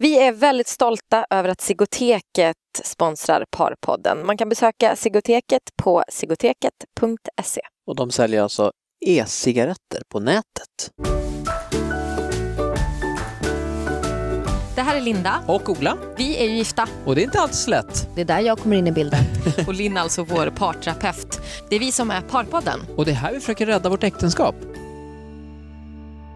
Vi är väldigt stolta över att Sigoteket sponsrar Parpodden. Man kan besöka Sigoteket på sigoteket.se. Och de säljer alltså e-cigaretter på nätet. Det här är Linda. Och Ola. Vi är ju gifta. Och det är inte alls lätt. Det är där jag kommer in i bilden. Och Linn alltså vår parterapeut. Det är vi som är Parpodden. Och det är här vi försöker rädda vårt äktenskap.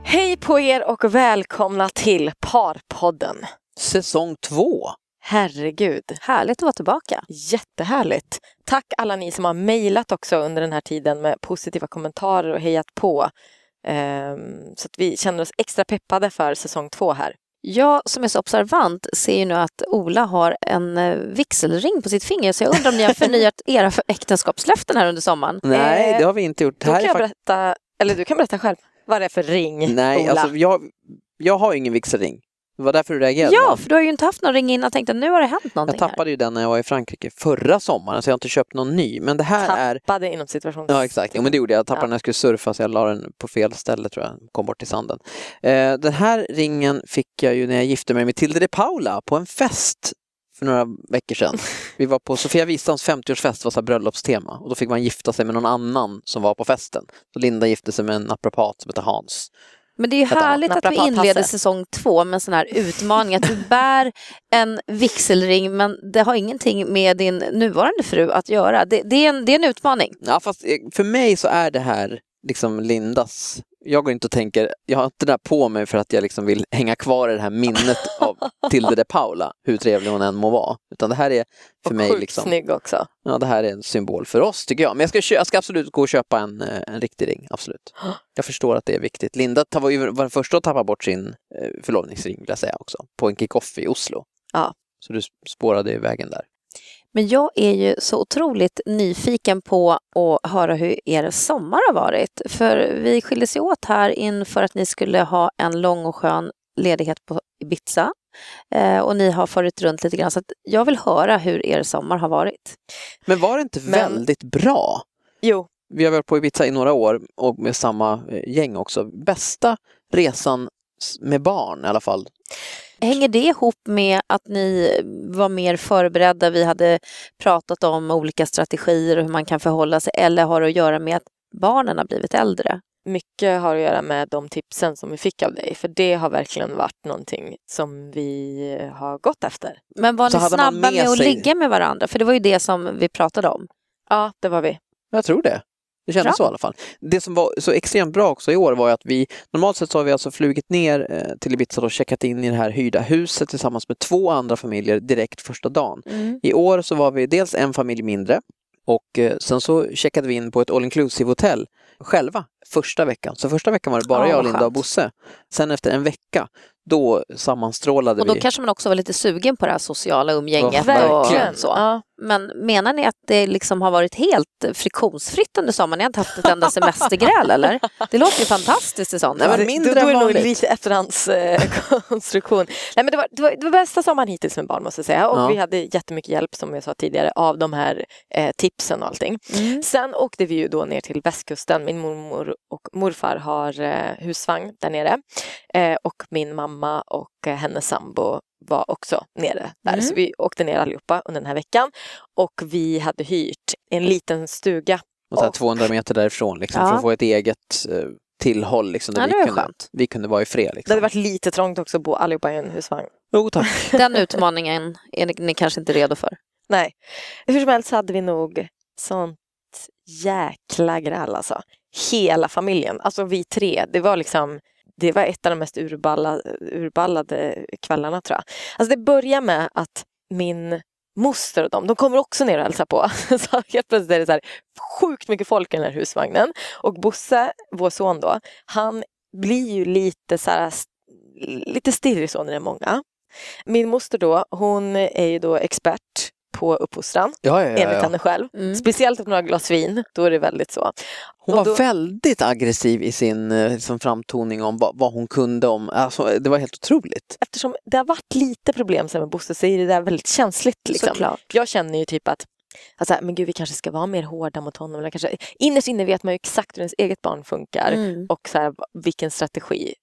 Hej på er och välkomna till Parpodden. Säsong två. Herregud, Härligt att vara tillbaka. jättehärligt. Tack alla ni som har mejlat också under den här tiden med positiva kommentarer och hejat på. Ehm, så att vi känner oss extra peppade för säsong två här. Jag som är så observant ser ju nu att Ola har en eh, vigselring på sitt finger så jag undrar om ni har förnyat era äktenskapslöften här under sommaren? Nej, Eh, det har vi inte gjort. Det Då här kan är jag fakt- berätta, eller du kan berätta själv, vad det är för ring, Nej, Ola. alltså jag, jag har ju ingen vigselring. Det var därför du reagerade. Ja, för du har ju inte haft någon ring innan och tänkte nu har det hänt Jag någonting tappade ju den när jag var i Frankrike förra sommaren så jag har inte köpt någon ny. Men det här är... Tappade inom situations... Ja exakt, jo, men det gjorde jag. Jag tappade Ja. när jag skulle surfa så jag la den på fel ställe tror jag. Kom bort i sanden. Eh, den här ringen fick jag ju när jag gifte mig med Tilde de Paula på en fest för några veckor sedan. Vi var på Sofia Wistams 50-årsfest, var så bröllopstema och då fick man gifta sig med någon annan som var på festen. Så Linda gifte sig med en naprapat som heter Hans. Men det är ju härligt att vi inleder säsong två med en sån här utmaning. Att du bär en vigselring men det har ingenting med din nuvarande fru att göra. Det, det, är, en, det är en utmaning. Ja, fast eh, för mig så är det här liksom Lindas. Jag går inte och tänker, jag har inte det där på mig för att jag liksom vill hänga kvar i det här minnet av Tilde de Paula, hur trevlig hon än må vara. Utan det här är för och mig sjukt liksom, snygg också. ja det här är en symbol för oss tycker jag. Men jag ska, jag ska absolut gå och köpa en, eh, en riktig ring, absolut. Jag förstår att det är viktigt. Linda var var den första att tappa bort sin eh, förlovningsring vill jag säga också, på en kick-off i Oslo. Ja. Så du spårade i vägen där. Men jag är ju så otroligt nyfiken på att höra hur er sommar har varit. För vi skildes ju åt här inför att ni skulle ha en lång och skön ledighet på Ibiza. Eh, och ni har farit runt lite grann. Så att jag vill höra hur er sommar har varit. Men var det inte Men- väldigt bra? Jo, Vi har varit på Ibiza i några år och med samma eh, gäng också. Bästa resan med barn i alla fall. Hänger det ihop med att ni var mer förberedda? Vi hade pratat om olika strategier och hur man kan förhålla sig. Eller har det att göra med att barnen har blivit äldre? mycket har att göra med de tipsen som vi fick av dig. För det har verkligen varit någonting som vi har gått efter. Men var ni snabba med med att ligga med varandra? För det var ju det som vi pratade om. Ja, det var vi. Jag tror det. Det kändes Bra. så i alla fall. Det som var så extremt bra också i år var att vi, normalt sett så har vi alltså flugit ner eh, till Ibiza och checkat in i det här hyrda huset tillsammans med två andra familjer direkt första dagen. I år så var vi dels en familj mindre och eh, sen så checkade vi in på ett all inclusive hotell själva första veckan. Så första veckan var det bara Ja, jag, Linda och. Bosse. Sen efter en vecka, då sammanstrålade Och då vi. kanske man också var lite sugen på det här sociala umgänget. Ja, och verkligen. så. Ja. Men menar ni att det liksom har varit helt friktionsfritt under sommaren? Ni har inte haft ett enda semestergräl eller? Det låter ju fantastiskt i sånt men fall. mindre då, då är det nog lite efterhandskonstruktion. Nej, men det, var, det, var, det var bästa sommaren hittills med barn måste jag säga. Och Ja. vi hade jättemycket hjälp som jag sa tidigare av de här eh, tipsen och allting. Mm. Sen åkte vi ju då ner till västkusten. Min mormor och morfar har eh, husvagn där nere. Eh, och min mamma och eh, hennes sambo var också nere där. Mm. Så vi åkte ner allihopa under den här veckan. Och vi hade hyrt en liten stuga. Och så här Och- 200 meter därifrån liksom, Ja. för att få ett eget eh, tillhåll. Liksom, där Ja, det vi, kunde, skönt. vi kunde vara i fred. Det Liksom. hade varit lite trångt också att bo allihopa i en husvagn. Jo tack. Den utmaningen är ni, ni kanske inte redo för. Nej. Hur som helst hade vi nog sånt jäkla gräl alltså. Hela familjen, alltså vi tre. Det var liksom det var ett av de mest urballa, urballade kvällarna tror jag. Alltså det börjar med att min moster och dem, de kommer också ner och hälsar på. Så helt plötsligt är det så här sjukt mycket folk i den här husvagnen. Och Bosse, vår son då, han blir ju lite så här, lite stirrig så när det är många. Min moster då, hon är ju då expert på uppfostran, Ja, ja, ja, enligt henne själv. Mm. Speciellt efter några glas vin, då är det väldigt så. Hon Och var då- väldigt aggressiv i sin liksom, framtoning om vad, vad hon kunde om. Alltså, det var helt otroligt. Eftersom det har varit lite problem sen med Bosse så är det där väldigt känsligt. Liksom. Såklart. Jag känner ju typ att Alltså, men gud, vi kanske ska vara mer hårda mot honom. Eller kanske, innerst inne vet man ju exakt hur ens eget barn funkar Mm. och så här, vilken strategi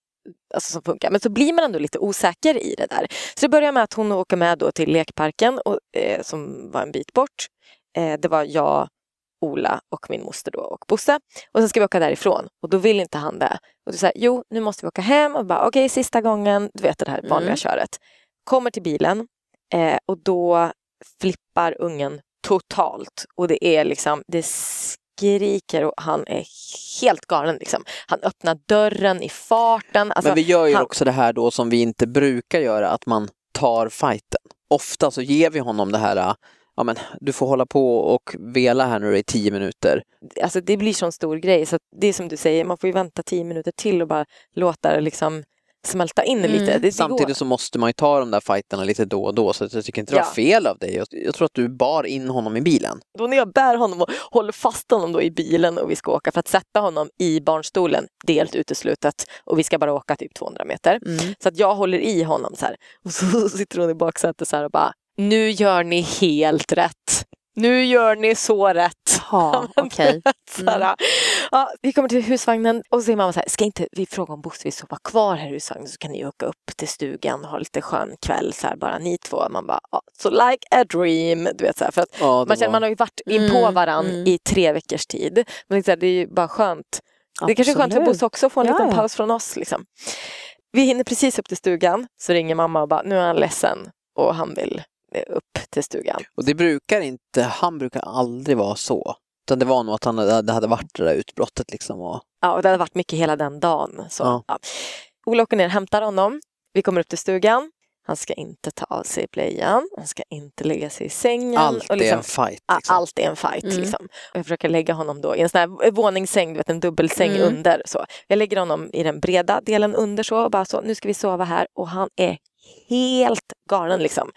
alltså, som funkar. Men så blir man ändå lite osäker i det där. Så det börjar med att hon åker med då till lekparken och, eh, som var en bit bort. Eh, det var jag, Ola och min moster då och Bosse. Och sen ska vi åka därifrån och då vill inte han det. Och då säger jo nu måste vi åka hem och bara okej okay, sista gången, du vet det här vanliga mm. köret. Kommer till bilen eh, och då flippar ungen totalt och det är liksom, det skriker och han är helt galen. Liksom. Han öppnar dörren i farten. Alltså, Men vi gör ju han... också det här då som vi inte brukar göra, att man tar fighten. Ofta så ger vi honom det här ja men du får hålla på och vela här nu i tio minuter. Alltså det blir sån stor grej så det är som du säger, man får ju vänta tio minuter till och bara låta det liksom smälta in mm. lite. Det, Samtidigt det så måste man ju ta de där fighterna lite då och då så jag tycker inte det var ja. fel av dig. Jag, jag, tror att du bar in honom i bilen. Då när jag bär honom och håller fast honom då i bilen och vi ska åka för att sätta honom i barnstolen, det är helt uteslutet och vi ska bara åka typ 200 meter. Mm. Så att jag håller i honom så här och så sitter hon i baksätet så här och bara nu gör ni helt rätt. Nu gör ni så rätt. Ja, okay. mm. Ja, vi kommer till husvagnen och så säger mamma så här, ska inte vi fråga om Bosse vill sova kvar här i husvagnen så kan ni åka upp till stugan och ha lite skön kväll så här, bara ni två. Man bara, ja, so like a dream. Du vet, så här, för att ja, man, känner, man har ju varit in på mm, varandra mm. i tre veckors tid. Men det är ju bara skönt. Absolut. Det är kanske är skönt för Bosse också att få en ja, liten paus från oss. Liksom. Vi hinner precis upp till stugan så ringer mamma och bara, nu är han ledsen och han vill upp till stugan. Och det brukar inte, han brukar aldrig vara så. Utan det var nog att han, det hade varit det där utbrottet liksom. Och... Ja, och det hade varit mycket hela den dagen. Så, ja. Ja. Ola åker ner och hämtar honom. Vi kommer upp till stugan. Han ska inte ta av sig blöjan, han ska inte lägga sig i sängen. Allt liksom, är en fight. Liksom. Allt är en fight. Mm. Liksom. Jag försöker lägga honom då i en sån här våningssäng, du vet, en dubbelsäng mm. under. Så. Jag lägger honom i den breda delen under så och bara så, nu ska vi sova här och han är helt galen liksom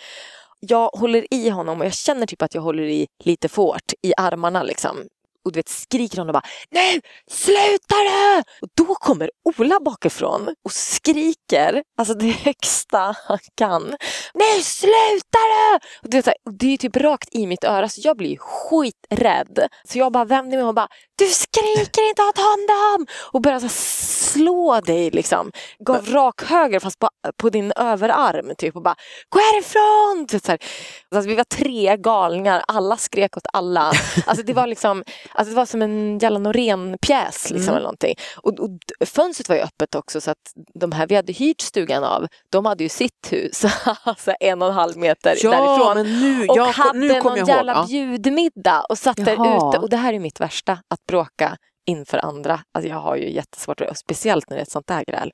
jag håller i honom och jag känner typ att jag håller i lite för hårt i armarna liksom och du vet skriker hon och bara Nu slutar du! Och då kommer Ola bakifrån och skriker, alltså det högsta han kan. Nu slutar du! Och du vet, det är typ rakt i mitt öra så jag blir skiträdd. Så jag bara vänder mig och bara Du skriker inte åt honom! Och börjar så slå dig liksom. Gav rak höger fast på, på din överarm typ och bara Gå härifrån! Så här. Alltså, vi var tre galningar, alla skrek åt alla. Alltså det var liksom Alltså det var som en jävla Norén-pjäs liksom, mm. eller någonting. Och, och fönstret var ju öppet också så att de här vi hade hyrt stugan av, de hade ju sitt hus alltså en och en halv meter ja, därifrån. Men nu, och jag, hade nu någon jag jävla ihåg. bjudmiddag och satt där ute. Och det här är mitt värsta, att bråka inför andra. Alltså jag har ju jättesvårt, speciellt när det är ett sånt där gräl.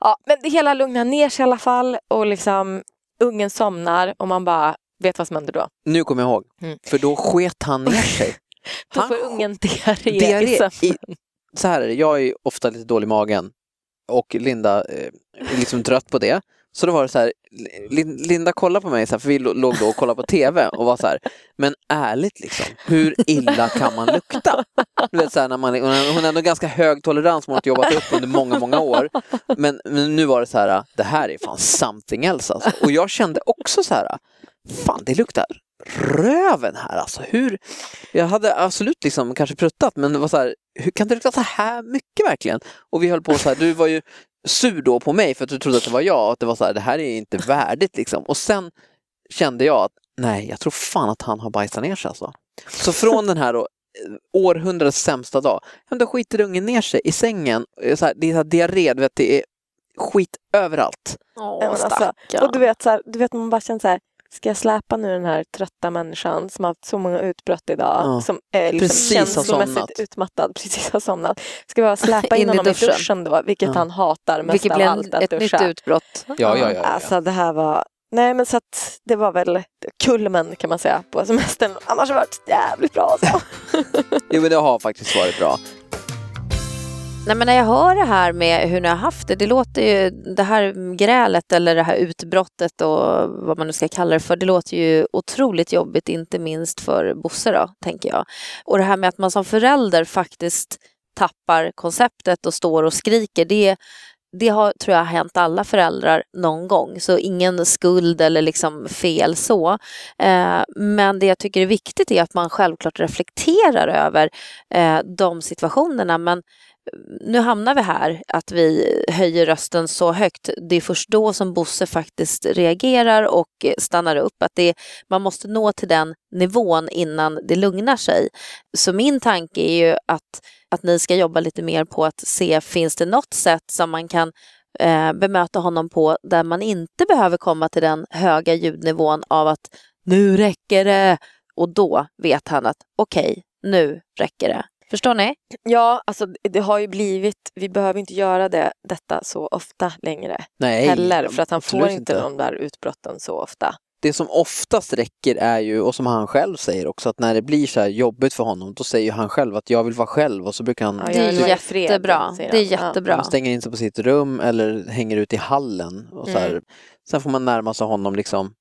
Ja, men det hela lugnar ner sig i alla fall och liksom ungen somnar och man bara vet vad som händer då. Nu kommer jag ihåg, mm. för då sket han ner sig. Då får ungen diarré, diarré i, Så här är det, jag är ofta lite dålig i magen och Linda eh, är liksom trött på det. Så då var det så här, Linda kollade på mig, så här, för vi låg då och kollade på TV och var så här, men ärligt liksom, hur illa kan man lukta? Du vet, så här, när man, hon har ändå ganska hög tolerans, hon har jobbat upp under många, många år. Men, men nu var det så här, det här är fan something else alltså. Och jag kände också så här, fan det luktar röven här alltså. Hur, jag hade absolut liksom kanske pruttat men det var så här, hur kan det lukta så här mycket verkligen? Och vi höll på så här, du var ju sur då på mig för att du trodde att det var jag och att det var så här, det här är inte värdigt liksom. Och sen kände jag att nej, jag tror fan att han har bajsat ner sig alltså. Så från den här då, århundradets sämsta dag, då skiter ungen ner sig i sängen. Så här, det är så här diarré, vet, det är skit överallt. Åh, alltså, och du vet, så här, du vet man bara känner så här, Ska jag släpa nu den här trötta människan som har haft så många utbrott idag, ja. som är liksom känslomässigt utmattad, precis har somnat. Ska jag släpa in, in honom i duschen, duschen då, vilket ja. han hatar mest vilket av allt att ett duscha. nytt utbrott. Ja, ja, ja, ja, Alltså det här var Nej men så att det var väl kulmen kan man säga på semestern. Annars har det varit jävligt bra alltså. jo men det har faktiskt varit bra. Nej, men när jag hör det här med hur ni har haft det, det låter ju, det här grälet eller det här utbrottet och vad man nu ska kalla det för, det låter ju otroligt jobbigt, inte minst för Bosse då, tänker jag. Och det här med att man som förälder faktiskt tappar konceptet och står och skriker, det, det har, tror jag, hänt alla föräldrar någon gång, så ingen skuld eller liksom fel så. Eh, men det jag tycker är viktigt är att man självklart reflekterar över eh, de situationerna, men nu hamnar vi här, att vi höjer rösten så högt. Det är först då som Bosse faktiskt reagerar och stannar upp. Att det, man måste nå till den nivån innan det lugnar sig. Så min tanke är ju att, att ni ska jobba lite mer på att se, finns det något sätt som man kan eh, bemöta honom på där man inte behöver komma till den höga ljudnivån av att nu räcker det. Och då vet han att okej, okay, nu räcker det. Förstår ni? Ja, alltså det har ju blivit, vi behöver inte göra det, detta så ofta längre Nej, heller för att han får inte, inte de där utbrotten så ofta. Det som oftast räcker är ju, och som han själv säger också, att när det blir så här jobbigt för honom då säger han själv att jag vill vara själv och så brukar han... Ja, det är jättebra. Det är jättebra. Han stänger in sig på sitt rum eller hänger ut i hallen. Och så här. Mm. Sen får man närma sig honom liksom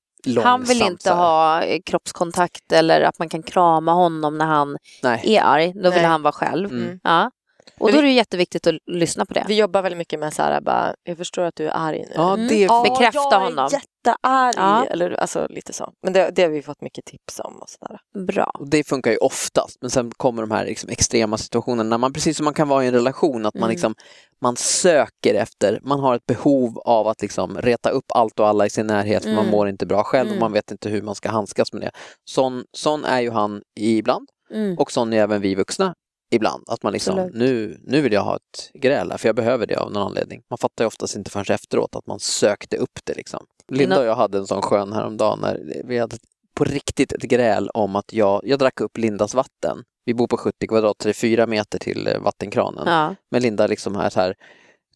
han vill inte ha eh, kroppskontakt eller att man kan krama honom när han Nej. är arg. Då vill Nej. han vara själv. Mm. Ja. Och då är det jätteviktigt att lyssna på det. Vi jobbar väldigt mycket med så här, bara, jag förstår att du är arg nu. Ja, det mm. Bekräfta jag honom. Jag är jättearg. Ja. Eller, alltså, lite så. Men det, det har vi fått mycket tips om. Och så där. Bra. Och det funkar ju oftast, men sen kommer de här liksom, extrema situationerna när man, precis som man kan vara i en relation, att man, mm. liksom, man söker efter, man har ett behov av att liksom, reta upp allt och alla i sin närhet, för mm. man mår inte bra själv och mm. man vet inte hur man ska handskas med det. Sån, sån är ju han ibland. Mm. Och sån är även vi vuxna ibland. Att man liksom, nu, nu vill jag ha ett gräl för jag behöver det av någon anledning. Man fattar ju oftast inte förrän efteråt att man sökte upp det liksom. Linda och jag hade en sån skön häromdagen när vi hade på riktigt ett gräl om att jag, jag drack upp Lindas vatten. Vi bor på 70 kvadrat, det är fyra meter till eh, vattenkranen. Ja. Men Linda liksom här, så här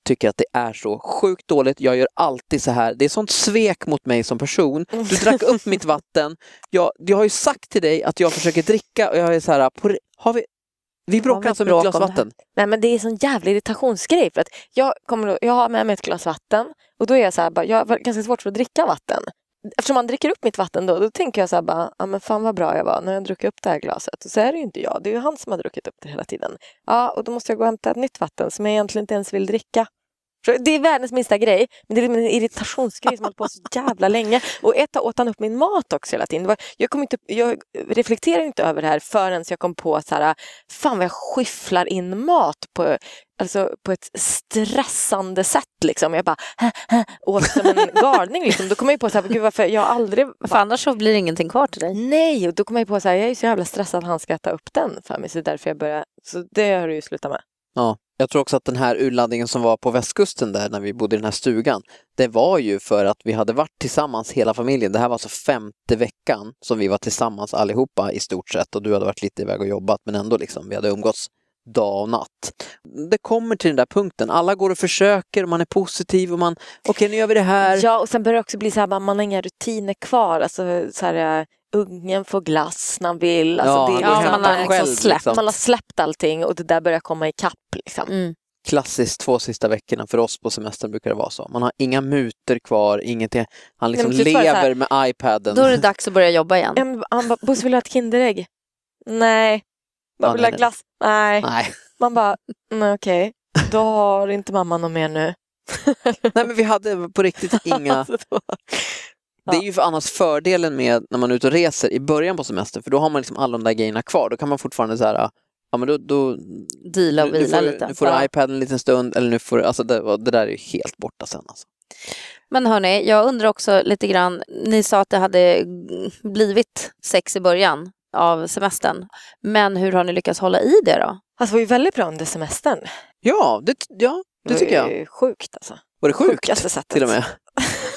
tycker att det är så sjukt dåligt. Jag gör alltid så här. Det är sånt svek mot mig som person. Du drack upp mitt vatten. Jag, jag har ju sagt till dig att jag försöker dricka och jag är så här, på, har vi, vi bråkar alltså om ett glas vatten. Nej men det är en sån jävla irritationsgrej. För att jag, kommer, jag har med mig ett glas vatten och då är jag så här, bara, jag har ganska svårt för att dricka vatten. Eftersom man dricker upp mitt vatten då, då tänker jag så här bara, ja men fan vad bra jag var när jag druckit upp det här glaset. Och så är det ju inte jag, det är ju han som har druckit upp det hela tiden. Ja, och då måste jag gå och hämta ett nytt vatten som jag egentligen inte ens vill dricka. Det är världens minsta grej, men det är en irritationsgrej som har hållit på så jävla länge. Och ett åt han upp min mat också hela tiden. jag, kom inte, jag reflekterar inte över det här förrän jag kom på så här, fan vad jag skyfflar in mat på, alltså, på ett stressande sätt. Liksom. Jag bara hä, hä, åt som en galning. Liksom. Då kom jag på att gud varför jag aldrig... För annars så blir det ingenting kvar till dig. Nej, och då kom jag på att jag är så jävla stressad att han ska äta upp den för mig. Så därför jag börjar, så det har du ju slutat med. Ja, jag tror också att den här urladdningen som var på västkusten där när vi bodde i den här stugan, det var ju för att vi hade varit tillsammans hela familjen. Det här var alltså femte veckan som vi var tillsammans allihopa i stort sett och du hade varit lite iväg och jobbat men ändå liksom, vi hade umgåtts dag och natt. Det kommer till den där punkten, alla går och försöker, man är positiv och man, okej okay, nu gör vi det här. Ja och sen börjar det också bli så här, man har inga rutiner kvar, alltså så här, ungen får glass när han vill. Alltså ja, det är liksom, man, har liksom själv, släppt, liksom. man har släppt allting och det där börjar komma ikapp. Liksom. Mm. Klassiskt två sista veckorna för oss på semestern brukar det vara så. Man har inga mutor kvar, ingenting. Han liksom Nej, lever med iPaden. Då är det dags att börja jobba igen. En, han bara, Bosse vill du ha ett Kinderägg? Nej. Bara, vill du ha glass? Nej. nej. Man bara, okej, okay. då har inte mamma något mer nu. Nej men vi hade på riktigt inga alltså, det är ju för annars fördelen med när man är ute och reser i början på semestern för då har man liksom alla de där grejerna kvar. Då kan man fortfarande så här, ja men då... då Deala och vila lite. Nu får du iPaden en liten stund eller nu får du, alltså det, det där är ju helt borta sen alltså. Men hörni, jag undrar också lite grann, ni sa att det hade blivit sex i början av semestern. Men hur har ni lyckats hålla i det då? Alltså det var ju väldigt bra under semestern. Ja, det, ja, det, det tycker jag. Det var sjukt alltså. Var det sjukt? Till och med?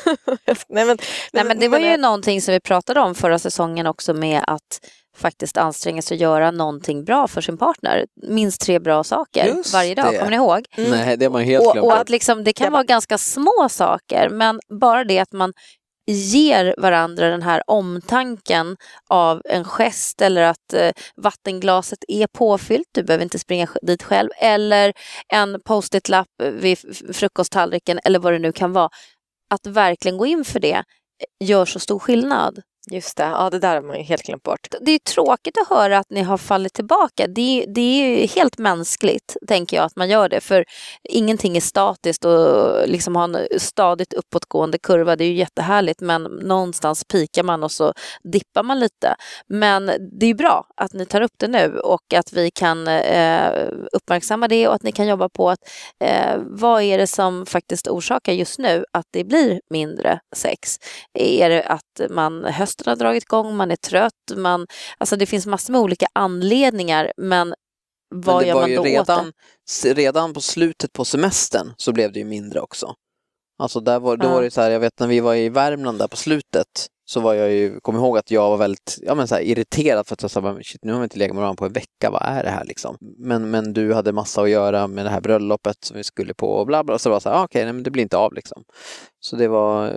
nej, men, nej, men det var ju någonting som vi pratade om förra säsongen också med att faktiskt anstränga sig att göra någonting bra för sin partner. Minst tre bra saker Just varje dag, det. kommer ni ihåg? Mm. Nej, det har man helt glömt. Och, och att liksom, det kan vara ganska små saker, men bara det att man ger varandra den här omtanken av en gest eller att eh, vattenglaset är påfyllt, du behöver inte springa dit själv, eller en post-it-lapp vid frukosttallriken eller vad det nu kan vara att verkligen gå in för det eh, gör så stor skillnad. Just det, ja det där har man ju helt glömt bort. Det är tråkigt att höra att ni har fallit tillbaka. Det, det är helt mänskligt, tänker jag, att man gör det. För ingenting är statiskt och liksom ha en stadigt uppåtgående kurva, det är ju jättehärligt. Men någonstans pikar man och så dippar man lite. Men det är bra att ni tar upp det nu och att vi kan eh, uppmärksamma det och att ni kan jobba på att eh, vad är det som faktiskt orsakar just nu att det blir mindre sex? Är det att man hösten har dragit igång, man är trött, man, alltså det finns massor med olika anledningar men vad Men gör det var man då åt redan, det? s- redan på slutet på semestern så blev det ju mindre också. Alltså där var, då var det så här, jag vet när vi var i Värmland där på slutet så var jag ju, kom ihåg att jag var väldigt ja, men så här, irriterad för att jag sa, "Men shit, nu har vi inte legat med varandra på en vecka, vad är det här liksom? Men, men du hade massa att göra med det här bröllopet som vi skulle på och bla bla, så det var så här, ah, okej, nej, men det blir inte av liksom. Så det var,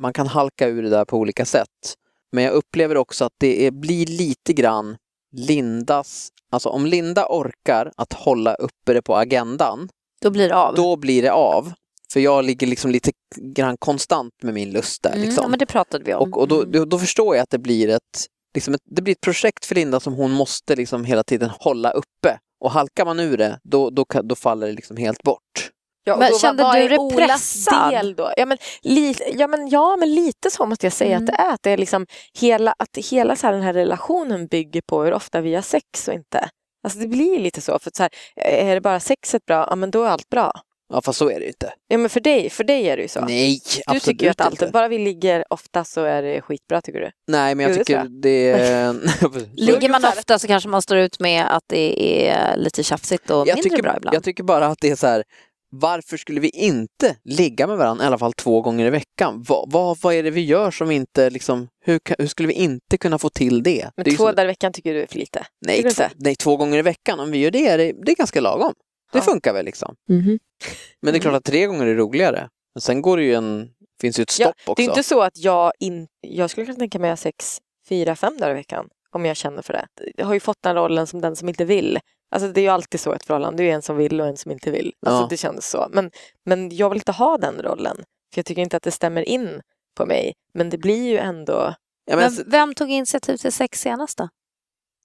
man kan halka ur det där på olika sätt. Men jag upplever också att det är, blir lite grann Lindas, alltså om Linda orkar att hålla uppe det på agendan, Då blir det av. då blir det av. För jag ligger liksom lite grann konstant med min lust där. Mm, Liksom. ja, men det pratade vi om. Och, och då, då, då förstår jag att det blir ett, liksom ett, det blir ett projekt för Linda som hon måste liksom hela tiden hålla uppe. Och halkar man ur det, då, då, då faller det liksom helt bort. Ja, Men kände vad du är dig pressad? Del då? Ja, men, li, ja, men, ja, men lite så måste jag säga Mm. att det är. Att, det är liksom hela, att hela så här, den här relationen bygger på hur ofta vi har sex och inte. Alltså det blir lite så. För så här, är det bara sexet bra, ja men då är allt bra. Ja, fast så är det ju inte. Ja men för dig, för dig är det ju så. Nej, du absolut tycker ju att allt, inte. bara vi ligger ofta så är det skitbra tycker du? Nej, men jag det tycker det är... Ligger man ofta så kanske man står ut med att det är lite tjafsigt och jag mindre tycker, bra ibland. Jag tycker bara att det är så här, varför skulle vi inte ligga med varandra i alla fall två gånger i veckan? Vad, vad, vad är det vi gör som inte liksom, hur, hur skulle vi inte kunna få till det? Men det två dagar i veckan tycker du är för lite? nej, två, inte? nej, två gånger i veckan, om vi gör det, är det, det är ganska lagom. Det Ja. funkar väl liksom. Men det är klart att tre gånger är roligare. Men sen går det ju en, finns ju ett Ja, stopp också. Det är inte så att jag, in, jag skulle kunna tänka mig att ha sex fyra, fem dagar i veckan om jag känner för det. Jag har ju fått den rollen som den som inte vill. Alltså det är ju alltid så ett förhållande, det är ju en som vill och en som inte vill. Alltså Ja. det kändes så. Men, men jag vill inte ha den rollen. För jag tycker inte att det stämmer in på mig. Men det blir ju ändå... ja, men, Men vem tog initiativ till sex senast då?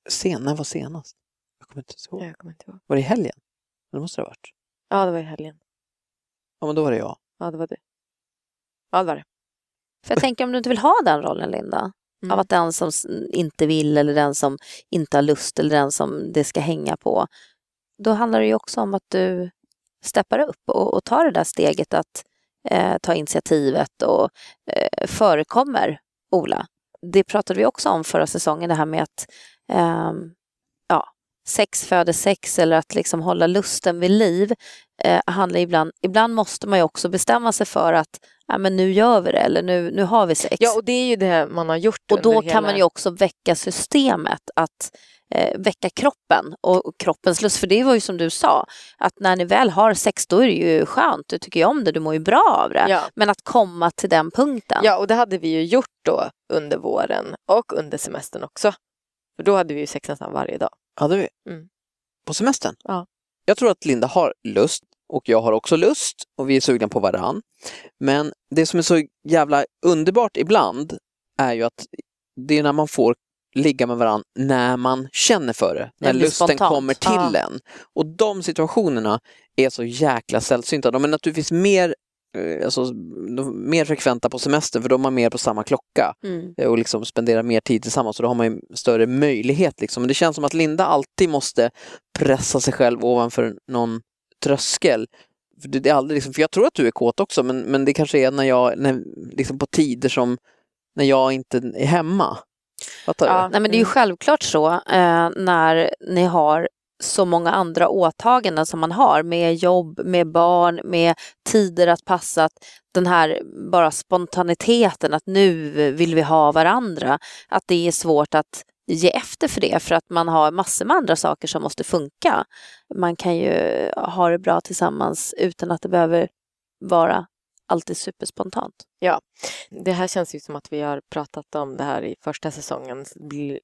sen, när var senast? Jag kommer inte ihåg. Jag kommer inte ihåg. Var det i helgen? Det måste det ha varit. Ja, det var i helgen. Ja, men då var det jag. Ja, det var det. Ja, det var det. För jag tänker om du inte vill ha den rollen, Linda, Mm. av att den som inte vill eller den som inte har lust eller den som det ska hänga på, då handlar det ju också om att du steppar upp och, och tar det där steget att eh, ta initiativet och eh, förekommer Ola. Det pratade vi också om förra säsongen, det här med att ja, sex föder sex eller att liksom hålla lusten vid liv. Eh, handlar ibland, ibland måste man ju också bestämma sig för att ja, men nu gör vi det eller nu, nu har vi sex. Ja, och det är ju det man har gjort Och då under kan hela... man ju också väcka systemet, att eh, väcka kroppen och, och kroppens lust. För det var ju som du sa, att när ni väl har sex då är det ju skönt, du tycker ju om det, du mår ju bra av det. Ja. Men att komma till den punkten. Ja, och det hade vi ju gjort då under våren och under semestern också. För då hade vi ju sex nästan varje dag. Hade vi? Mm. På semestern? Ja. Jag tror att Linda har lust och jag har också lust och vi är sugna på varann. Men det som är så jävla underbart ibland är ju att det är när man får ligga med varann när man känner för det, när Det lusten spontant. kommer till Ja. en. Och de situationerna är så jäkla sällsynta. De är naturligtvis mer, alltså, de är mer frekventa på semestern för de har mer på samma klocka Mm. och liksom spendera mer tid tillsammans så då har man ju större möjlighet. Liksom. Men det känns som att Linda alltid måste pressa sig själv ovanför någon tröskel. För, det är aldrig liksom, för jag tror att du är kåt också men, men det kanske är när jag, när, liksom på tider som när jag inte är hemma. Fattar du? Ja. Nej, men det är ju Mm. självklart så eh, när ni har så många andra åtaganden som man har med jobb, med barn, med tider att passa. Att den här bara spontaniteten att nu vill vi ha varandra. Att det är svårt att ge efter för det för att man har massor med andra saker som måste funka. Man kan ju ha det bra tillsammans utan att det behöver vara alltid superspontant. Det här känns ju som att vi har pratat om det här i första säsongen.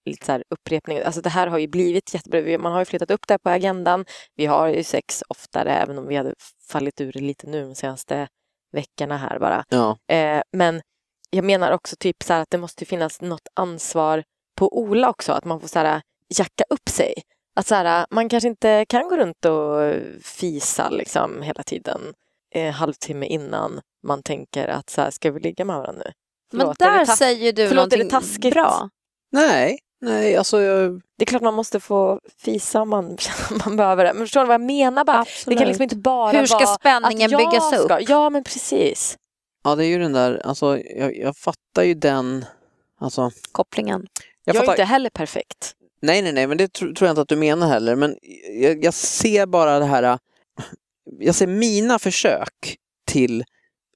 Lite så här upprepning. Alltså det här har ju blivit jättebra. Man har ju flyttat upp det här på agendan. Vi har ju sex oftare, även om vi hade fallit ur lite nu de senaste veckorna här bara. Ja. Eh, men jag menar också typ så att det måste finnas något ansvar på Ola också, att man får så här jacka upp sig. Att så här, man kanske inte kan gå runt och fisa liksom hela tiden eh, halvtimme innan man tänker att så här, ska vi ligga med varandra nu? Men där säger du Förlåt, är det någonting taskigt? bra. Nej, nej, alltså jag, Det är klart man måste få fisa om man, man behöver det. Men förstår du vad jag menar? Bara, det kan liksom inte bara Hur ska vara spänningen att jag byggas upp? Ska, ja, men precis. ja det är ju den där, alltså jag, jag fattar ju den, alltså Kopplingen. Jag, jag, är fattar, inte heller perfekt. nej nej nej men det tro, tror jag inte att du menar heller men jag, jag ser bara det här, jag ser mina försök till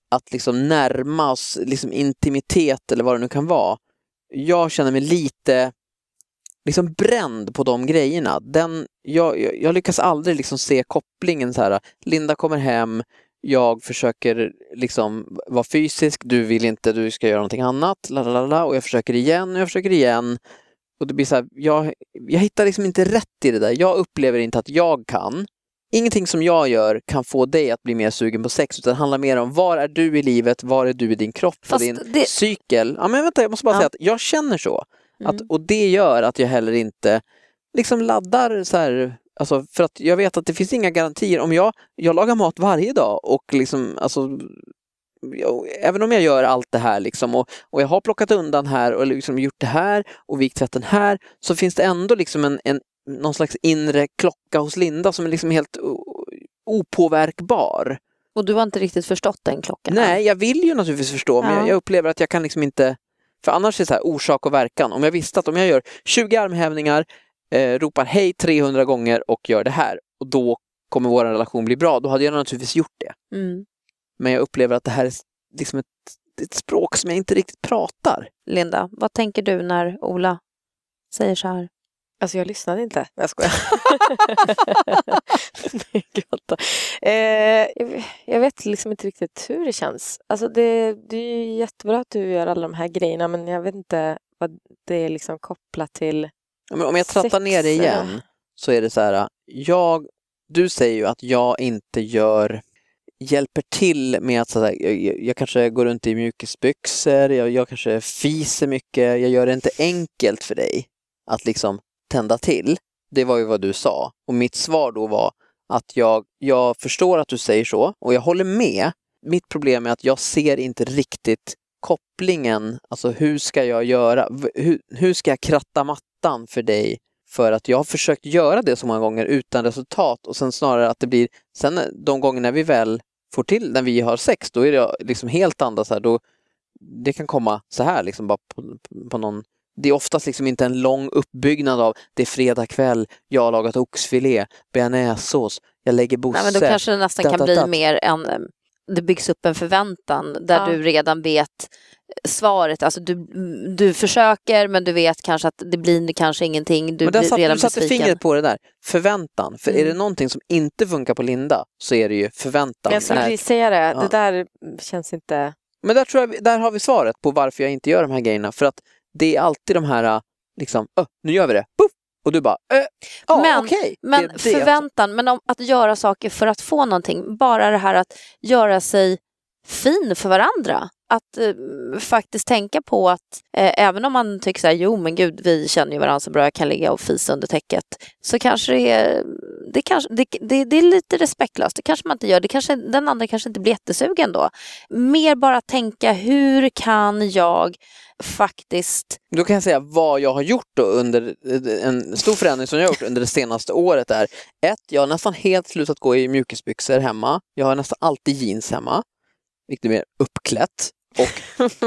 att liksom närma oss liksom intimitet eller vad det nu kan vara. Jag känner mig lite liksom bränd på de grejerna. Den, jag, jag, jag lyckas aldrig liksom se kopplingen så här, Linda kommer hem, jag försöker liksom vara fysisk, du vill inte, du ska göra någonting annat, lalala, och jag försöker igen och jag försöker igen. Och det blir så här, jag, jag hittar liksom inte rätt i det där. Jag upplever inte att jag kan. Ingenting som jag gör kan få dig att bli mer sugen på sex, utan det handlar mer om var är du i livet, var är du i din kropp och Fast din det- cykel. Ja, men vänta, jag måste bara Ja. säga att jag känner så. Att, Mm. och det gör att jag heller inte liksom laddar så här, alltså för att jag vet att det finns inga garantier. Om jag, jag lagar mat varje dag och liksom, alltså, jag, även om jag gör allt det här liksom och, och jag har plockat undan här och liksom gjort det här och vikt tvätten här så finns det ändå liksom en, en någon slags inre klocka hos Linda som är liksom helt opåverkbar. Och du har inte riktigt förstått den klockan? Nej, jag vill ju naturligtvis förstå, men Ja. jag, jag upplever att jag kan liksom inte... För annars är det så här orsak och verkan. Om jag visste att om jag gör 20 armhävningar, eh, ropar hej 300 gånger och gör det här och då kommer vår relation bli bra, då hade jag naturligtvis gjort det. Mm. Men jag upplever att det här är liksom ett, ett språk som jag inte riktigt pratar. Linda, vad tänker du när Ola säger så här? Alltså jag lyssnade inte. Jag skojar. Nej, eh, jag- vet liksom inte riktigt hur det känns. Alltså det, det är jättebra att du gör alla de här grejerna men jag vet inte vad det är liksom kopplat till. Men om jag trattar Sex, ner det igen så är det så här, jag, du säger ju att jag inte gör hjälper till med att så här, jag, jag- jag kanske går runt i mjukisbyxor, jag, jag kanske fiser mycket, jag gör det inte enkelt för dig att liksom tända till. Det var ju vad du sa. Och mitt svar då var att jag, jag förstår att du säger så och jag håller med. Mitt problem är att jag ser inte riktigt kopplingen, alltså hur ska jag göra, hur, hur ska jag kratta mattan för dig för att jag har försökt göra det så många gånger utan resultat och sen snarare att det blir, sen de gångerna vi väl får till, när vi har sex, då är det liksom helt andra så här, då, det kan komma så här liksom bara på, på någon det är oftast liksom inte en lång uppbyggnad av det är fredag kväll, jag har lagat oxfilé, bearnaisesås, jag lägger Bosse. Nej, men då kanske det nästan dat, kan dat, bli dat. mer en... eh, Det byggs upp en förväntan där Ja. du redan vet svaret. Alltså du, du försöker men du vet kanske att det blir kanske ingenting. Du men där blir satt, redan du satte besviken. fingret på det där, förväntan. För är Mm. det någonting som inte funkar på Linda så är det ju förväntan. Jag skulle precis säga det. Ja. Det där känns inte... Men där, tror jag, där har vi svaret på varför jag inte gör de här grejerna. För att det är alltid de här, liksom, "Öh, nu gör vi det, Puff! och du bara, äh, ja Men- okej. Men Det det. förväntan, men om att göra saker för att få någonting. Bara det här att göra sig fin för varandra. Att eh, faktiskt tänka på att eh, även om man tycker så här, jo men gud vi känner ju varandra så bra, jag kan ligga och fisa under täcket. Så kanske det är, det, kanske, det, det, det är lite respektlöst, det kanske man inte gör. Det kanske, den andra kanske inte blir jättesugen då. Mer bara tänka, hur kan jag faktiskt Då kan jag säga vad jag har gjort då under eh, en stor förändring som jag har gjort under det senaste året är ett, jag har nästan helt slutat gå i mjukisbyxor hemma. Jag har nästan alltid jeans hemma, vilket är mer uppklätt.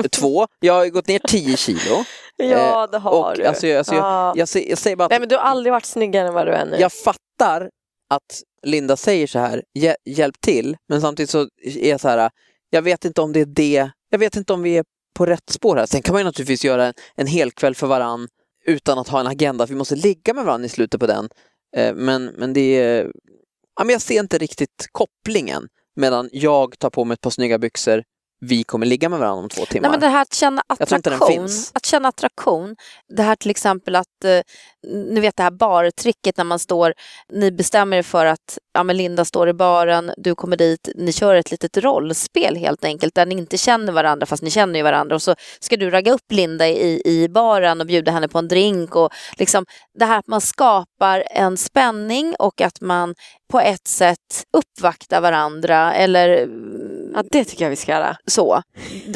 Och två, jag har gått ner 10 kilo. Ja, det har och du. alltså, jag, alltså, jag, Ja. jag, säger, jag säger bara att Nej, men du har aldrig varit snyggare än vad du är nu. jag fattar att Linda säger så här, "Hjä- hjälp till, men samtidigt så är jag så här, jag vet inte om det är det, jag vet inte om vi är på rätt spår här. Sen kan man ju naturligtvis göra en, en hel kväll för varann utan att ha en agenda, att vi måste ligga med varandra i slutet på den. Eh, Men, men det är, ja, men jag ser inte riktigt kopplingen mellan jag tar på mig ett par snygga byxor, vi kommer ligga med varandra om två timmar. Nej, men det här att känna attraktion, att känna attraktion, det här till exempel att, eh, ni vet det här bartricket när man står, ni bestämmer er för att ja, men Linda står i baren, du kommer dit, ni kör ett litet rollspel helt enkelt där ni inte känner varandra fast ni känner ju varandra och så ska du ragga upp Linda i, i baren och bjuda henne på en drink och liksom det här att man skapar en spänning och att man på ett sätt uppvaktar varandra eller Ja, det tycker jag vi ska göra. så.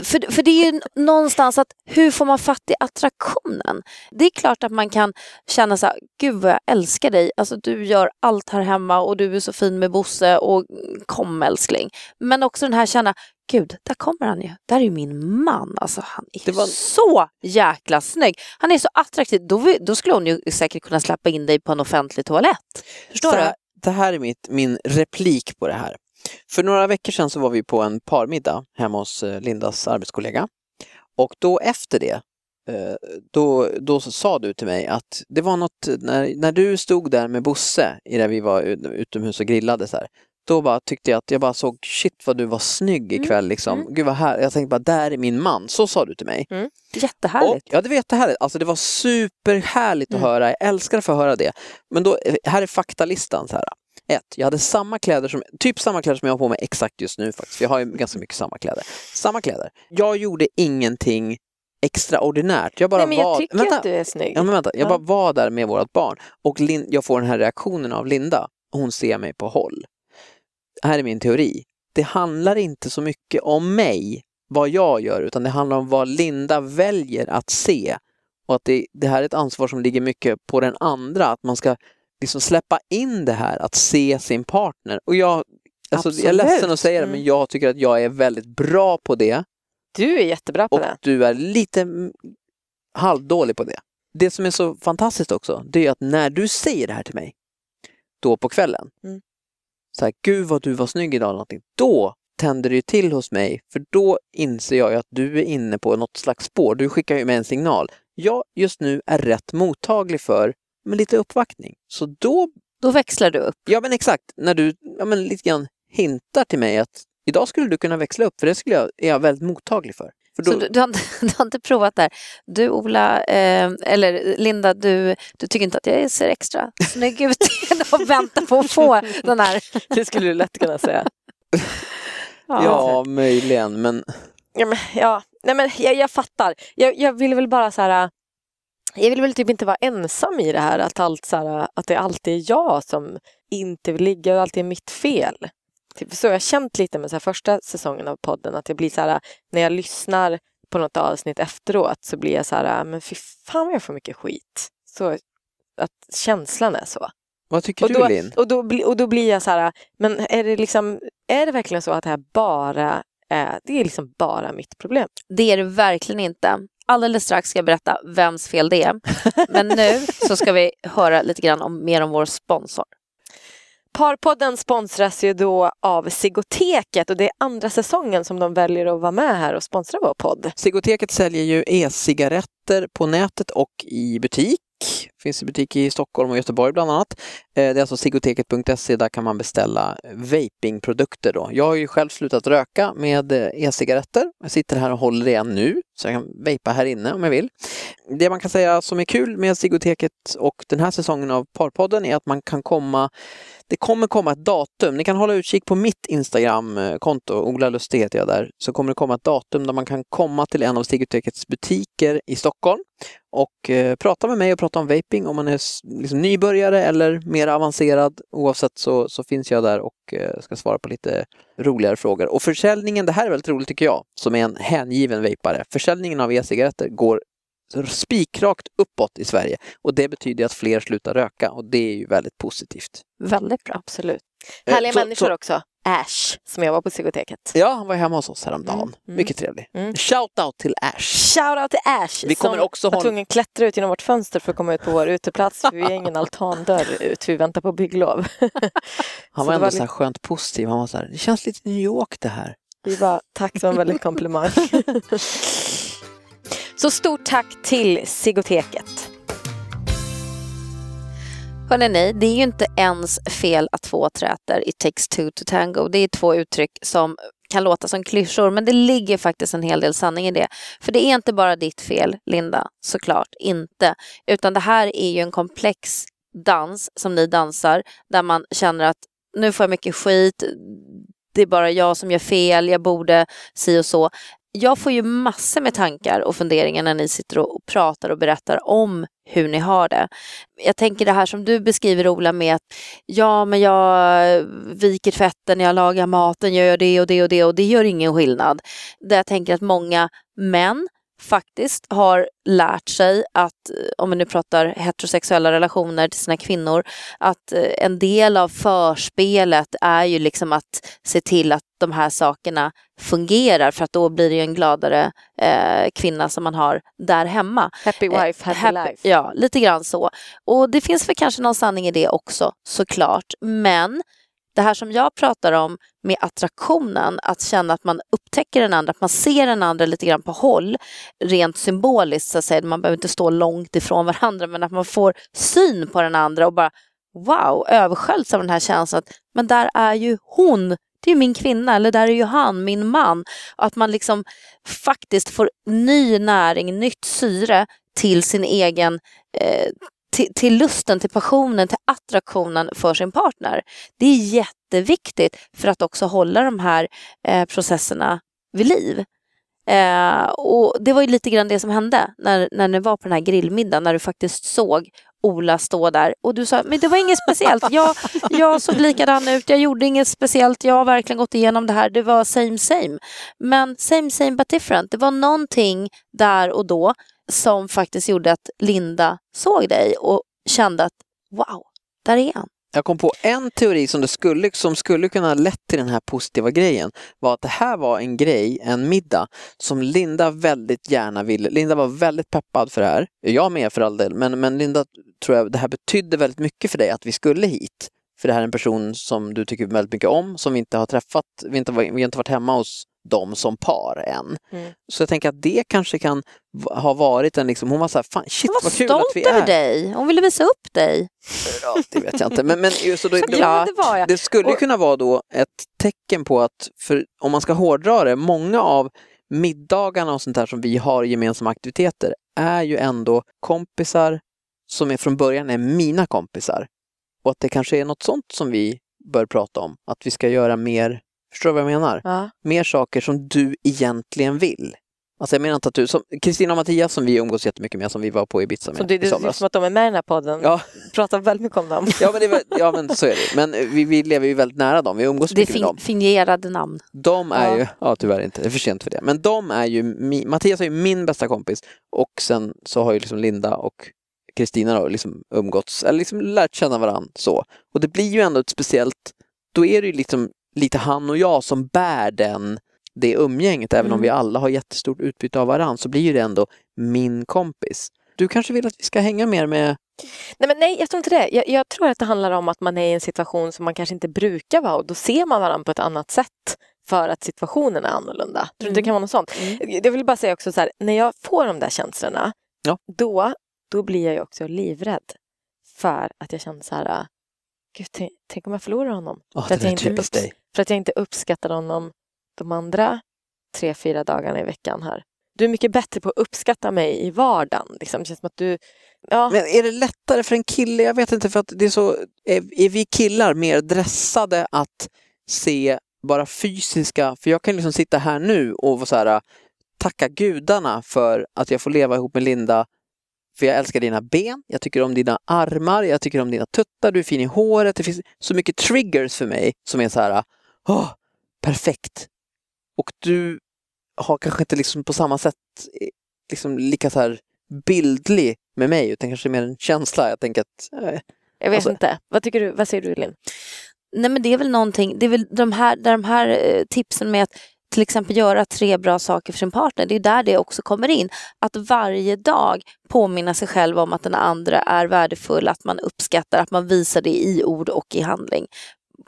För, för det är ju någonstans att hur får man fatt i attraktionen? Det är klart att man kan känna så här, gud vad jag älskar dig, alltså du gör allt här hemma och du är så fin med Bosse och kom älskling. Men också den här känna, gud, där kommer han ju, där är ju min man, alltså han är var- så jäkla snygg. Han är så attraktiv, då, då skulle hon ju säkert kunna släppa in dig på en offentlig toalett. Förstår så du? det här är mitt, min replik på det här. För några veckor sedan så var vi på en parmiddag hemma hos eh, Lindas arbetskollega. Och då efter det, eh, då, då sa du till mig att det var något, när, när du stod där med Bosse, i där vi var ut- utomhus och grillade så här, då bara tyckte jag att jag bara såg shit vad du var snygg Mm, ikväll liksom. mm. Gud vad här, jag tänkte bara där är min man, så sa du till mig. Och, Jättehärligt. ja, det var jättehärligt. Alltså det var superhärligt att Mm. höra. Jag älskar att få höra det. Men då, eh, här är faktalistan. Så här. Ett, jag hade samma kläder som, typ samma kläder som jag har på mig exakt just nu faktiskt. Jag har ju ganska mycket samma kläder. Samma kläder. Jag gjorde ingenting extraordinärt. Jag bara Nej, men jag var... tycker vänta, att du är snygg. ja, men vänta. Jag Ja. bara var där med vårt barn och Lin, jag får den här reaktionen av Linda. Hon ser mig på håll. Här är min teori. Det handlar inte så mycket om mig, vad jag gör, utan det handlar om vad Linda väljer att se. Och att det, det här är ett ansvar som ligger mycket på den andra, att man ska liksom släppa in det här, att se sin partner. Och jag, alltså, jag är ledsen att säga det, Mm. men jag tycker att jag är väldigt bra på det Du är jättebra på och det. du är lite mm, halvdålig på det. Det som är så fantastiskt också, det är att när du säger det här till mig, då på kvällen, Mm. så här, gud vad du var snygg idag, någonting, då tänder det till hos mig, för då inser jag att du är inne på något slags spår. Du skickar ju med en signal. Jag just nu är rätt mottaglig för med lite uppvaktning. Så då, Då växlar du upp. ja men exakt, när du ja, men lite grann hintar till mig att idag skulle du kunna växla upp, för det skulle jag, är jag väldigt mottaglig för. för då, Så du, du, har inte, du har inte provat där. Du Ola, eh, eller Linda, du, du tycker inte att jag ser extra snygg ut och väntar på att få den här... Det skulle du lätt kunna säga. ja, möjligen, men Ja, men, ja. Nej, men jag, jag fattar. Jag, jag vill väl bara så här... Jag vill väl typ inte vara ensam i det här, att, allt, så här, att det alltid är jag som inte vill ligga och alltid är mitt fel. Typ så jag har känt lite med så här, första säsongen av podden, att jag blir så här, när jag lyssnar på något avsnitt efteråt så blir jag så här, men fy fan vad jag får mycket skit. Så att känslan är så. vad tycker Och du då, Linn? och, då, och då blir jag så här, men är det, liksom, är det verkligen så att det här bara är, det är liksom bara mitt problem? Det är det verkligen inte. Alldeles strax ska jag berätta vems fel det är. Men nu så ska vi höra lite grann om, mer om vår sponsor. Parpodden sponsras ju då av Sigoteket och det är andra säsongen som de väljer att vara med här och sponsra vår podd. Sigoteket säljer ju e-cigaretter på nätet och i butik. Finns i butik i Stockholm och Göteborg bland annat. Eh, det är alltså sigoteket.se, där kan man beställa vapingprodukter då. Jag har ju själv slutat röka med eh, e-cigaretter. Jag sitter här och håller igen nu, så jag kan vapa här inne om jag vill. Det man kan säga som är kul med Sigoteket och den här säsongen av Parpodden är att man kan komma det kommer komma ett datum. Ni kan hålla utkik på mitt Instagram-konto, Ola Lustig heter jag där, så kommer det komma ett datum där man kan komma till en av Sigotechets butiker i Stockholm och eh, prata med mig och prata om vaping om man är liksom nybörjare eller mer avancerad. Oavsett så, så finns jag där och eh, ska svara på lite roligare frågor. Och försäljningen, det här är väldigt roligt tycker jag, som är en hängiven vapare. Försäljningen av e-cigaretter går spikrakt uppåt i Sverige och det betyder att fler slutar röka och det är ju väldigt positivt. Väldigt bra. Absolut. Eh, Härliga så- människor så- också. Ash, som jag var på Sigoteket. Ja, han var hemma hos oss häromdagen. Mm, mm. Mycket trevlig. Mm. Shout out till Ash. Shout out till Ash Vi kommer som också var hålla- tvungen klättra ut genom vårt fönster för att komma ut på vår uteplats. För vi har ingen altandörr ut, vi väntar på bygglov. Han var ändå var så här skönt positiv. Han var så här, det känns lite New York det här. Vi bara, tack, det var en väldigt komplimang. Så stort tack till Sigoteket. Hörrni, ni, det är ju inte ens fel att två träter. It takes two to tango. Det är två uttryck som kan låta som klyschor, men det ligger faktiskt en hel del sanning i det. För det är inte bara ditt fel, Linda, såklart inte. Utan det här är ju en komplex dans som ni dansar, där man känner att nu får jag mycket skit, det är bara jag som gör fel, jag borde si och så. Jag får ju massor med tankar och funderingar när ni sitter och pratar och berättar om hur ni har det. Jag tänker det här som du beskriver Ola med att ja men jag viker tvätten, jag lagar maten, jag gör det och det och det och det gör ingen skillnad. Där jag tänker att många män faktiskt har lärt sig att, eh, om vi nu pratar heterosexuella relationer till sina kvinnor, att eh, en del av förspelet är ju liksom att se till att de här sakerna fungerar för att då blir det ju en gladare eh, kvinna som man har där hemma. Happy Eh, wife, happy, happy- life. Ja, lite grann så. Och det finns väl kanske någon sanning i det också såklart. Men det här som jag pratar om med attraktionen, att känna att man upptäcker den andra, att man ser den andra lite grann på håll, rent symboliskt så att säga, man behöver inte stå långt ifrån varandra, men att man får syn på den andra och bara wow, översköljs av den här känslan att men där är ju hon, det är ju min kvinna, eller där är ju han, min man. Att man liksom faktiskt får ny näring, nytt syre till sin egen eh, till, till lusten, till passionen, till attraktionen för sin partner. Det är jätteviktigt för att också hålla de här eh, processerna vid liv. Eh, och Det var ju lite grann det som hände när, när ni var på den här grillmiddagen, när du faktiskt såg Ola stå där och du sa men det var inget speciellt. Jag, jag såg likadan ut, jag gjorde inget speciellt, jag har verkligen gått igenom det här, det var same same. Men same same but different. Det var någonting där och då som faktiskt gjorde att Linda såg dig och kände att wow, där är han. Jag kom på en teori som, det skulle, som skulle kunna ha lett till den här positiva grejen. Var att det här var en grej, en middag, som Linda väldigt gärna ville. Linda var väldigt peppad för det här. Jag med för all del, men, men Linda tror jag det här betydde väldigt mycket för dig att vi skulle hit. För det här är en person som du tycker väldigt mycket om, som vi inte har träffat, vi, inte, vi har inte varit hemma hos dem som par än. Mm. Så jag tänker att det kanske kan ha varit en liksom, hon var så här, fan shit Hon var vad kul att vi stolt över är. dig, hon ville visa upp dig. Ja, det vet jag inte. Men, men, så då, då, Ja, det var jag. det skulle Och- kunna vara då ett tecken på att, för om man ska hårdra det, många av middagarna och sånt där som vi har gemensamma aktiviteter är ju ändå kompisar som är från början är mina kompisar. Och att det kanske är något sånt som vi bör prata om, att vi ska göra mer, förstår du vad jag menar? Ja. Mer saker som du egentligen vill. Alltså jag menar inte att du, som Kristina och Mattias som vi umgås jättemycket med, som vi var på Ibiza med Så det, i det är somras. som att de är med i den här podden. Ja. Pratar väldigt mycket om dem. Ja men, det är, ja men så är det. Men vi, vi lever ju väldigt nära dem, vi umgås Det är mycket med dem. fin- fingerade namn. De är Ja. ju, ja tyvärr inte, det är för sent för det. Men de är ju, Mattias är ju min bästa kompis och sen så har ju liksom Linda och Kristina då liksom umgåtts, eller liksom lärt känna varandra så. Och det blir ju ändå ett speciellt, då är det ju liksom lite han och jag som bär den, det umgänget. Även om Mm. vi alla har jättestort utbyte av varandra så blir ju det ändå min kompis. Du kanske vill att vi ska hänga mer med, Nej, men nej, jag tror inte det. Jag, jag tror att det handlar om att man är i en situation som man kanske inte brukar vara och då ser man varandra på ett annat sätt för att situationen är annorlunda. Tror du inte det kan vara något sånt? Jag vill bara säga också så här, när jag får de där känslorna, Ja. då, då blir jag ju också livrädd för att jag känner så här, äh, gud, tänk, tänk om jag förlorar honom. Åh, För att det där jag är inte dig. För att jag inte uppskattar honom de andra tre, fyra dagarna i veckan här. Du är mycket bättre på att uppskatta mig i vardagen. Liksom. Det känns som att du... Ja, Men är det lättare för en kille? Jag vet inte, för att det är så... Är, är vi killar mer dressade att se bara fysiska... För jag kan liksom sitta här nu och så här, äh, tacka gudarna för att jag får leva ihop med Linda. För jag älskar dina ben, jag tycker om dina armar, jag tycker om dina tuttar, du är fin i håret. Det finns så mycket triggers för mig som är så här, äh, åh, perfekt. Och du har kanske inte liksom på samma sätt eh, liksom lika så här bildlig med mig utan kanske mer en känsla. Jag tänker att eh, jag vet alltså- inte. Vad, tycker du, vad säger du, Linn? Nej men det är väl någonting, det är väl de här, de här eh, tipsen med att till exempel göra tre bra saker för sin partner, det är där det också kommer in. Att varje dag påminna sig själv om att den andra är värdefull, att man uppskattar, att man visar det i ord och i handling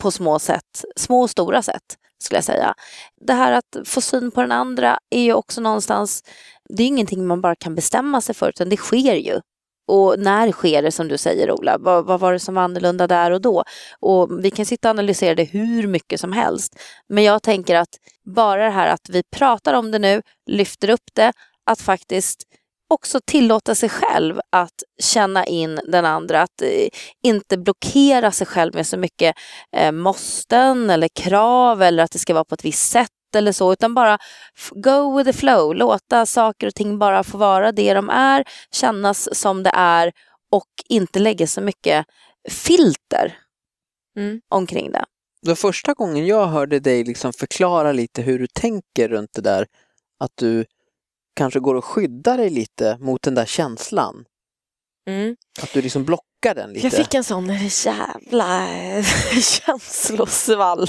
på små sätt, små och stora sätt skulle jag säga. Det här att få syn på den andra är ju också någonstans, det är ingenting man bara kan bestämma sig för utan det sker ju. och när sker det som du säger Ola? Vad, vad var det som var annorlunda där och då? Och vi kan sitta och analysera det hur mycket som helst. Men jag tänker att bara det här att vi pratar om det nu, lyfter upp det, att faktiskt också tillåta sig själv att känna in den andra, att eh, inte blockera sig själv med så mycket eh, måsten eller krav eller att det ska vara på ett visst sätt eller så, utan bara go with the flow, låta saker och ting bara få vara det de är, kännas som det är och inte lägga så mycket filter mm. omkring det. Den första gången jag hörde dig liksom förklara lite hur du tänker runt det där, att du kanske går och skyddar dig lite mot den där känslan. Mm. Att du liksom blockar den lite. Jag fick en sån jävla känslosvall.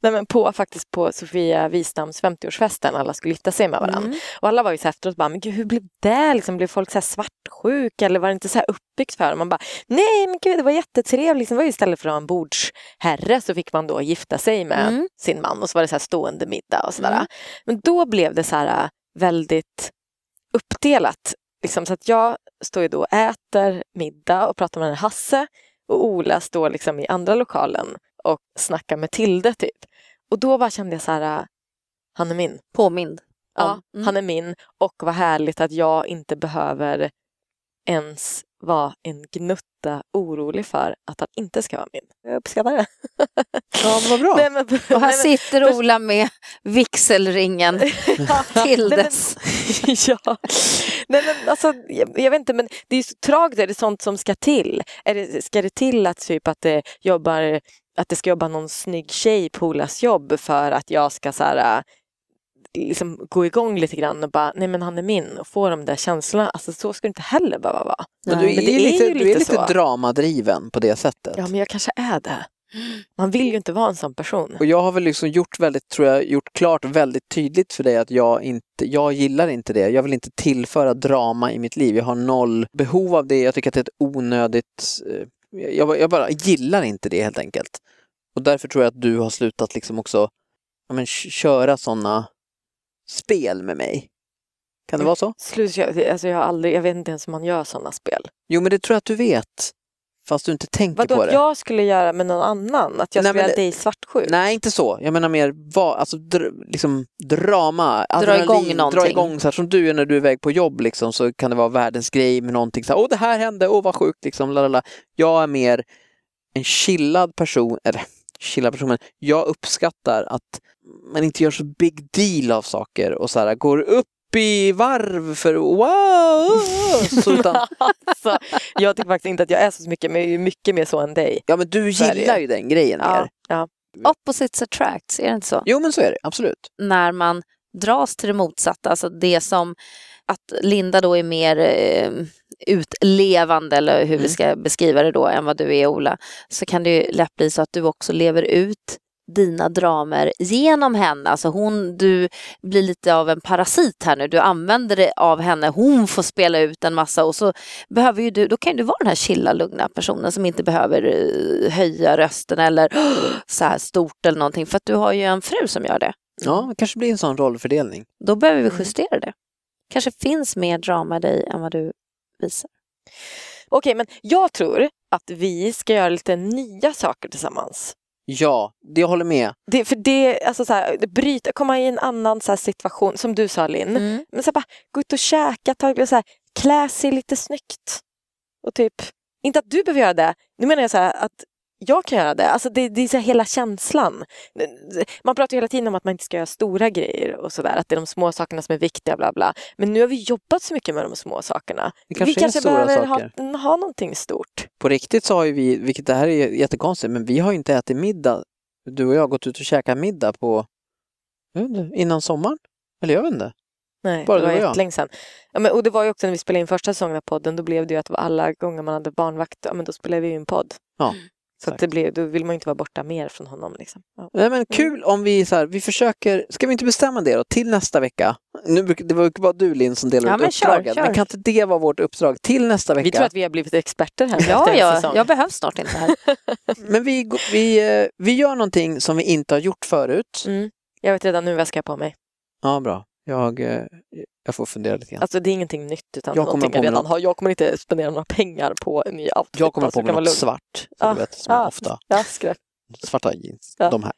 Nej, men på, faktiskt på Sofia Wistams 50-årsfesten, alla skulle gifta sig med varandra. Mm. Och alla var ju så efteråt bara, men gud hur blev det? Liksom, blev folk så här svartsjuka eller var det inte så här uppbyggt för dem? Man bara, nej men gud det var jättetrevligt. Liksom, var istället för att ha en bordsherre så fick man då gifta sig med mm. sin man och så var det så här stående middag och sådär. Mm. Men då blev det så här väldigt uppdelat. Liksom, så att jag står ju då och äter middag och pratar med Hasse och Ola står liksom i andra lokalen och snackar med Tilde typ. Och då bara kände jag så här, han är min. Påmind. Ja, mm. han är min och vad härligt att jag inte behöver ens vara en gnutta orolig för att han inte ska vara min. Jag uppskattar det. Ja, vad bra. Nej, men, och här nej, sitter men, Ola med vigselringen till nej, dess. Men, ja. Nej, men, alltså, jag, jag, vet inte, men det är så tragiskt, är det sånt som ska till? Är det, ska det till att, typ, att, det jobbar, att det ska jobba någon snygg tjej på Olas jobb för att jag ska så här, liksom gå igång lite grann och bara, nej men han är min och få de där känslorna. Alltså så ska det inte heller behöva vara. Men du är, men är lite, ju du är lite dramadriven på det sättet. Ja men jag kanske är det. Man vill ju inte vara en sån person. Och jag har väl liksom gjort väldigt, tror jag, gjort klart väldigt tydligt för dig att jag inte, jag gillar inte det. Jag vill inte tillföra drama i mitt liv. Jag har noll behov av det. Jag tycker att det är ett onödigt, eh, jag, jag bara gillar inte det helt enkelt. Och därför tror jag att du har slutat liksom också ja, men, köra sådana spel med mig. Kan det vara så? Slut, alltså jag, har aldrig, jag vet inte ens hur man gör sådana spel. Jo men det tror jag att du vet. Fast du inte tänker Vadå, på det. att jag skulle göra med någon annan? Att jag nej, skulle göra dig svartsjuk? Nej, inte så. Jag menar mer va, alltså, dr, liksom, drama, dra igång någonting. Dra igång, så här, som du är när du är iväg på jobb liksom, så kan det vara världens grej med någonting. Så här, Åh, det här hände, åh vad sjukt. Liksom, lalala. Jag är mer en chillad person, eller chillad person, men jag uppskattar att man inte gör så big deal av saker och så här, går upp i varv för wow! Så utan... alltså, jag tycker faktiskt inte att jag är så mycket, men jag är mycket mer så än dig. Ja men du gillar ju den grejen ja, mer. Ja. Opposites attracts, är det inte så? Jo men så är det, absolut. När man dras till det motsatta, alltså det som att Linda då är mer eh, utlevande, eller hur mm. vi ska beskriva det då, än vad du är Ola, så kan det ju lätt bli så att du också lever ut dina dramer genom henne. Alltså hon, du blir lite av en parasit här nu. Du använder det av henne. Hon får spela ut en massa och så behöver ju du, då kan du vara den här chilla, lugna personen som inte behöver eh, höja rösten eller så här stort eller någonting. För att du har ju en fru som gör det. Ja, det kanske blir en sån rollfördelning. Då behöver vi mm. justera det. Kanske finns mer drama i dig än vad du visar. Okej, men jag tror att vi ska göra lite nya saker tillsammans. Ja, det jag håller med. Det, för det, alltså så här, bryta, komma i en annan så situation, som du sa Linn. Mm. Men så här, bara, gå ut och käka, ta, så här, klä sig lite snyggt. Och typ, inte att du behöver göra det, nu menar jag så här, att jag kan göra det. Alltså det, det är så hela känslan. Man pratar hela tiden om att man inte ska göra stora grejer och sådär, att det är de små sakerna som är viktiga, bla bla. Men nu har vi jobbat så mycket med de små sakerna. kanske vi kanske behöver ha, ha någonting stort. På riktigt så har ju vi, vilket det här är jättekonstigt, men vi har inte ätit middag. Du och jag har gått ut och käkat middag på, innan sommaren. Eller jag vet inte. Nej, Bara det var jättelänge sedan. Ja, men, och det var ju också när vi spelade in första säsongen av podden, då blev det ju att alla gånger man hade barnvakt, ja, men då spelade vi in podd. Ja. Så det blir, då vill man inte vara borta mer från honom. Liksom. Ja. Nej, men kul om vi, så här, vi försöker, ska vi inte bestämma det då, till nästa vecka? Nu, det var bara du Linn som delade ja, ut uppdraget, men kan inte det vara vårt uppdrag till nästa vecka? Vi tror att vi har blivit experter här Ja, ja jag behövs snart inte här. men vi, vi, eh, vi gör någonting som vi inte har gjort förut. Mm. Jag vet redan nu vad jag ska på mig. Ja, bra. Jag, eh, Jag får fundera lite grann. Alltså det är ingenting nytt utan Jag kommer någonting jag redan något. har. Jag kommer inte spendera några pengar på en ny outfit. jag kommer alltså, på mig vara något lugn. svart. Ah, du vet, som ah. ofta, Ja, skräp. svarta jeans. Ja. De här.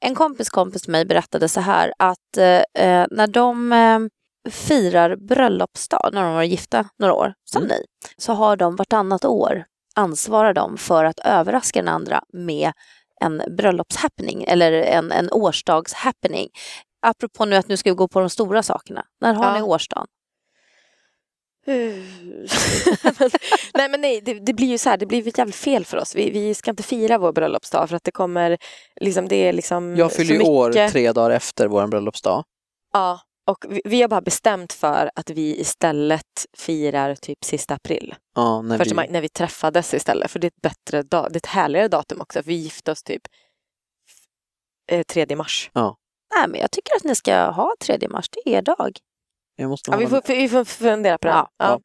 En kompis kompis till mig berättade så här att eh, när de eh, firar bröllopsdag, när de var gifta några år, som Mm. ni, så har de vartannat år ansvarar de för att överraska den andra med en bröllopshappening eller en, en årsdagshappening. Apropå nu att nu ska vi gå på de stora sakerna. När har Ja. ni årsdagen? Nej men nej, det, det blir ju så här, det blir jävligt fel för oss. Vi, vi ska inte fira vår bröllopsdag för att det kommer, liksom det är liksom Jag fyller ju år tre dagar efter vår bröllopsdag. Ja, och vi, vi har bara bestämt för att vi istället firar typ sista april. Ja, när Första vi, maj, när vi träffades istället. För det är ett bättre det är ett härligare datum också. För vi gifte oss typ eh, 3 mars. Nej, men jag tycker att ni ska ha 3 mars, det är er dag. jag måste Ja, vi, får, vi får fundera på det. Ja, Ja. ja.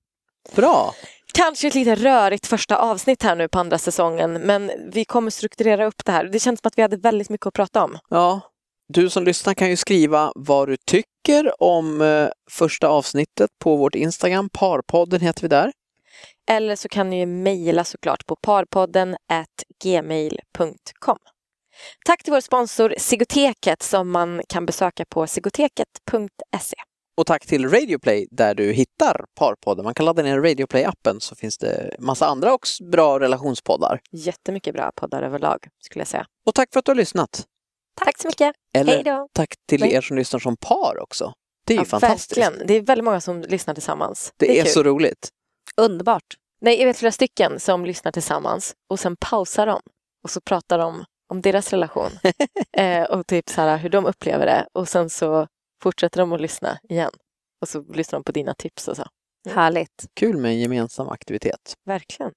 Bra! Kanske ett lite rörigt första avsnitt här nu på andra säsongen men vi kommer strukturera upp det här. Det känns som att vi hade väldigt mycket att prata om. Ja, du som lyssnar kan ju skriva vad du tycker om eh, första avsnittet på vårt Instagram. Parpodden heter vi där. Eller så kan ni ju mejla såklart på parpodden gmail.com. Tack till vår sponsor Sigoteket som man kan besöka på sigoteket.se. Och tack till Radioplay där du hittar Parpodden. Man kan ladda ner Radioplay-appen så finns det massa andra och bra relationspoddar. Jättemycket bra poddar överlag skulle jag säga. Och tack för att du har lyssnat. Tack så mycket. Eller Hej då. tack till Nej. er som lyssnar som par också. Det är ju Ja, fantastiskt. Verkligen. Det är väldigt många som lyssnar tillsammans. Det, är, kul. så roligt. Underbart. Nej, jag vet flera stycken som lyssnar tillsammans och sen pausar de och så pratar de om deras relation eh, och typ så här, hur de upplever det och sen så fortsätter de att lyssna igen och så lyssnar de på dina tips och så. Härligt. Kul med en gemensam aktivitet. Verkligen.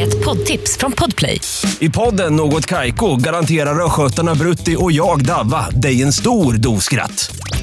Ett poddtips från Podplay. I podden Något Kaiko garanterar östgötarna Brutti och jag, Davva, dig en stor dos skratt.